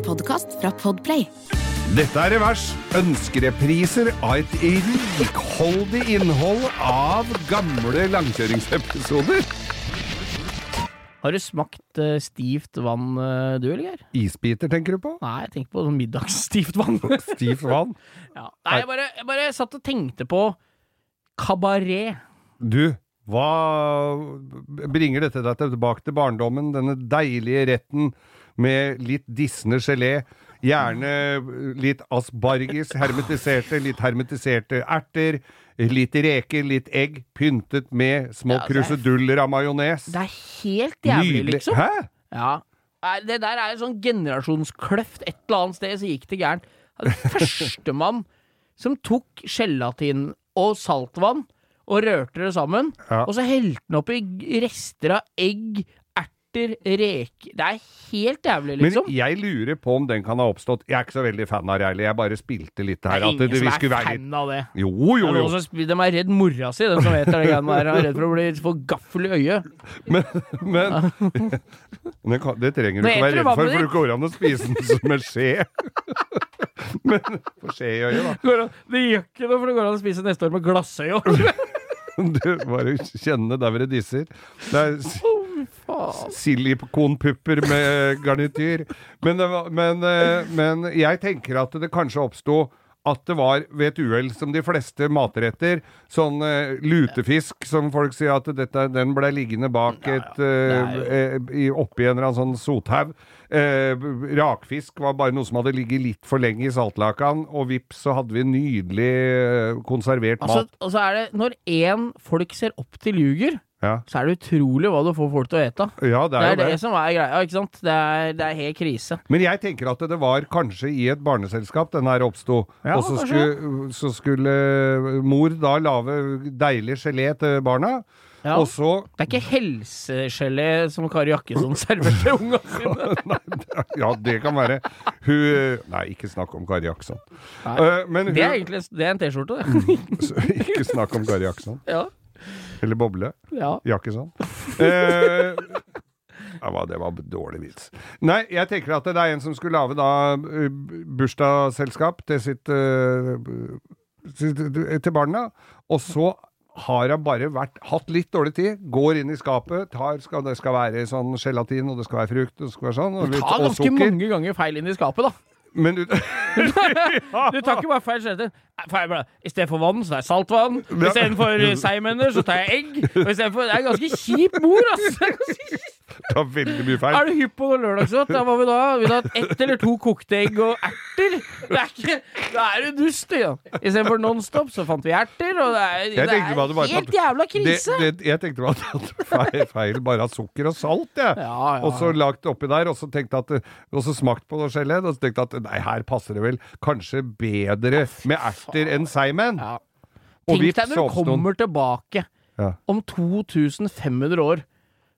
En podkast fra Podplay. Dette er Revers. Ønskerepriser av et rikholdig innhold av gamle langkjøringsepisoder. Har du smakt eh, stivt vann, eh, du, eller Geir? Isbiter, tenker du på? Nei, jeg tenker på sånn middagsstivt vann. Stivt vann. ja. Nei, jeg bare, jeg bare satt og tenkte på kabaret. Du, hva bringer dette deg tilbake til barndommen? Denne deilige retten med litt dissende gelé. Gjerne litt asparges, hermetiserte, litt hermetiserte erter. Litt reker, litt egg, pyntet med små Ja, er- kruseduller av majones. Det er helt jævlig, Nydelig. liksom. Hæ? Ja. Det der er en sånn generasjonskløft. Et eller annet sted så gikk det gærent. Førstemann som tok gelatin og saltvann og rørte det sammen, Ja. og så helte den oppi rester av egg, erter, reker Det er helt jævlig, Men liksom. jeg lurer på om den kan ha oppstått Jeg er ikke så veldig fan av det, jeg bare spilte litt det her. er det, ingen som er litt fan av det. Jo, jo, er jo. sp- De er redd mora si, de som vet det greiene der. Er redd for å bli få gaffel i øyet. Men, men det, trenger du ikke være redd for, for det går an å spise den som en skje. Men få skje i øyet, da. Det gjør ikke noe, for det går an å spise neste år med glassøye òg. Du bare kjenne der hvor det disser. Det er Faen. Silikonpupper med garnityr. Men, men, eh, men jeg tenker at det kanskje oppsto at det var ved et uhell, som de fleste matretter, sånn uh, lutefisk, som folk sier at dette, den ble liggende bak et uh, uh, Oppi en eller annen sånn sothaug. Rakfisk var bare noe som hadde ligget litt for lenge i saltlakan, og vips, så hadde vi nydelig konservert Altså, mat. og så er det Når én folk ser opp til ljuger, Ja. så er det utrolig hva du får folk til å ete. ja, det Det er er jo det det. som er greia, ikke sant? Det er, det er helt krise. Men jeg tenker at det var kanskje i et barneselskap den her oppsto. Ja, og så skulle, så skulle mor da lage deilig gelé til barna. Ja. Og så Det er ikke helsegelé som Kari Jakkesson serverte unga sine. Det- Ja, det kan være. Hun Nei, ikke snakk om Kari Jakkesson. Eh, hun Det er egentlig det er en T-skjorte, det. Ikke snakk om Kari Jakkesson. Ja. Eller Boble. ja. Jakkesson. Eh, det, var, det var dårlig vits. Nei, jeg tenker at det er en som skulle lage da eh, bursdagsselskap til sitt eh, til barna, og så har hun bare vært, hatt litt dårlig tid, går inn i skapet, tar, skal, det skal være sånn gelatin, og det skal være frukt, og det skal være sånn, og, Du tar og ganske sukker. mange ganger feil inn i skapet, da. Men du, tar ikke bare feil gelatin. Nei. I stedet for vann, så tar jeg saltvann. Istedenfor seigmenner, så tar jeg egg. Og i for, det er ganske kjip mor, ass! Tar veldig mye feil. Er du hypp på noe lørdagsgodt? Da var vi da Vi har hatt ett eller to kokte egg og erter. Det er ikke Da er du dust, ja. Istedenfor Nonstop så fant vi erter, og det er, det det er helt tatt- jævla krise. det, jeg tenkte bare at feil, feil bare av sukker og salt, jeg. Ja, ja, Og så lagt oppi der, og så tenkte at det- Og så smakt på det gelé, og så tenkte at nei, her passer det vel kanskje bedre med erter enn seigmenn. Ja. Tenk deg når du kommer tilbake Ja. om 2500 år.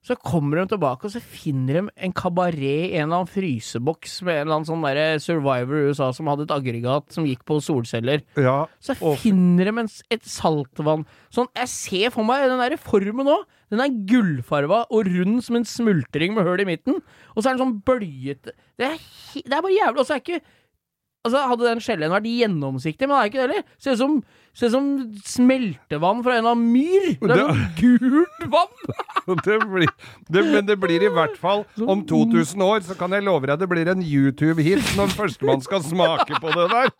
Så kommer de tilbake, og så finner de en kabaret i en eller annen fryseboks med en eller annen sånn derre survivor i USA som hadde et aggregat som gikk på solceller. Ja, Så og- finner de en, et saltvann Sånn, Jeg ser for meg den der formen nå. Den er gullfarva og rund som en smultring med høl i midten. Og så er den sånn bøljete Det er, det er bare jævlig. Og så er ikke Altså Hadde den skjellen vært gjennomsiktig, men det er ikke det heller. Ser ut som, ser som smeltevann fra en av myr. Det er sånn gult vann! det blir, det, men det blir i hvert fall Om 2000 år så kan jeg love deg det blir en YouTube-hit når førstemann skal smake på det der.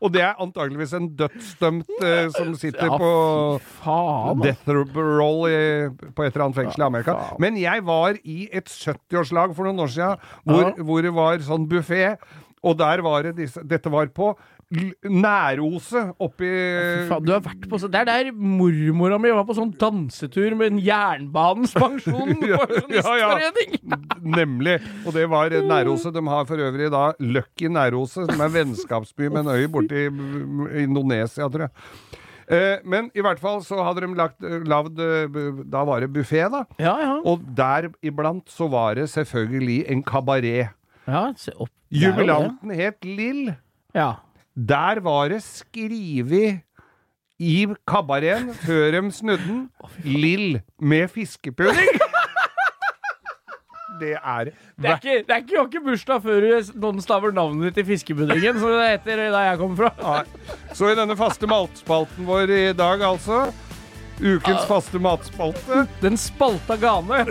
Og det er antageligvis en dødsdømt eh, som sitter Ja, på death roll i, på et eller annet fengsel i Amerika. Men jeg var i et 70-årslag for noen år siden hvor, Ja. hvor det var sånn buffé. Og der var det disse Dette var på Næroset oppi faen, du har vært på så, Det er der mormora mi var på sånn dansetur med en Jernbanens pensjon Ja, ja, ja. Nemlig. Og det var Næroset. De har for øvrig da Lucky Næroset, som er en vennskapsby med en øy borti Indonesia, tror jeg. Eh, men i hvert fall så hadde de lagt, lagd eh, Da var det buffé, da. Ja, ja. Og der iblant så var det selvfølgelig en kabaret. ja se opp. Jubilanten het Lill. Ja. Der var det skrevet i kabareten, før de snudde den, Lill med fiskepudding. det er Det er ikke, det er ikke, ikke bursdag før noen staver navnet ditt i fiskepuddingen, som det heter der jeg kommer fra. Nei. Så i denne faste matspalten vår i dag, altså Ukens faste matspalte. Den spalta gane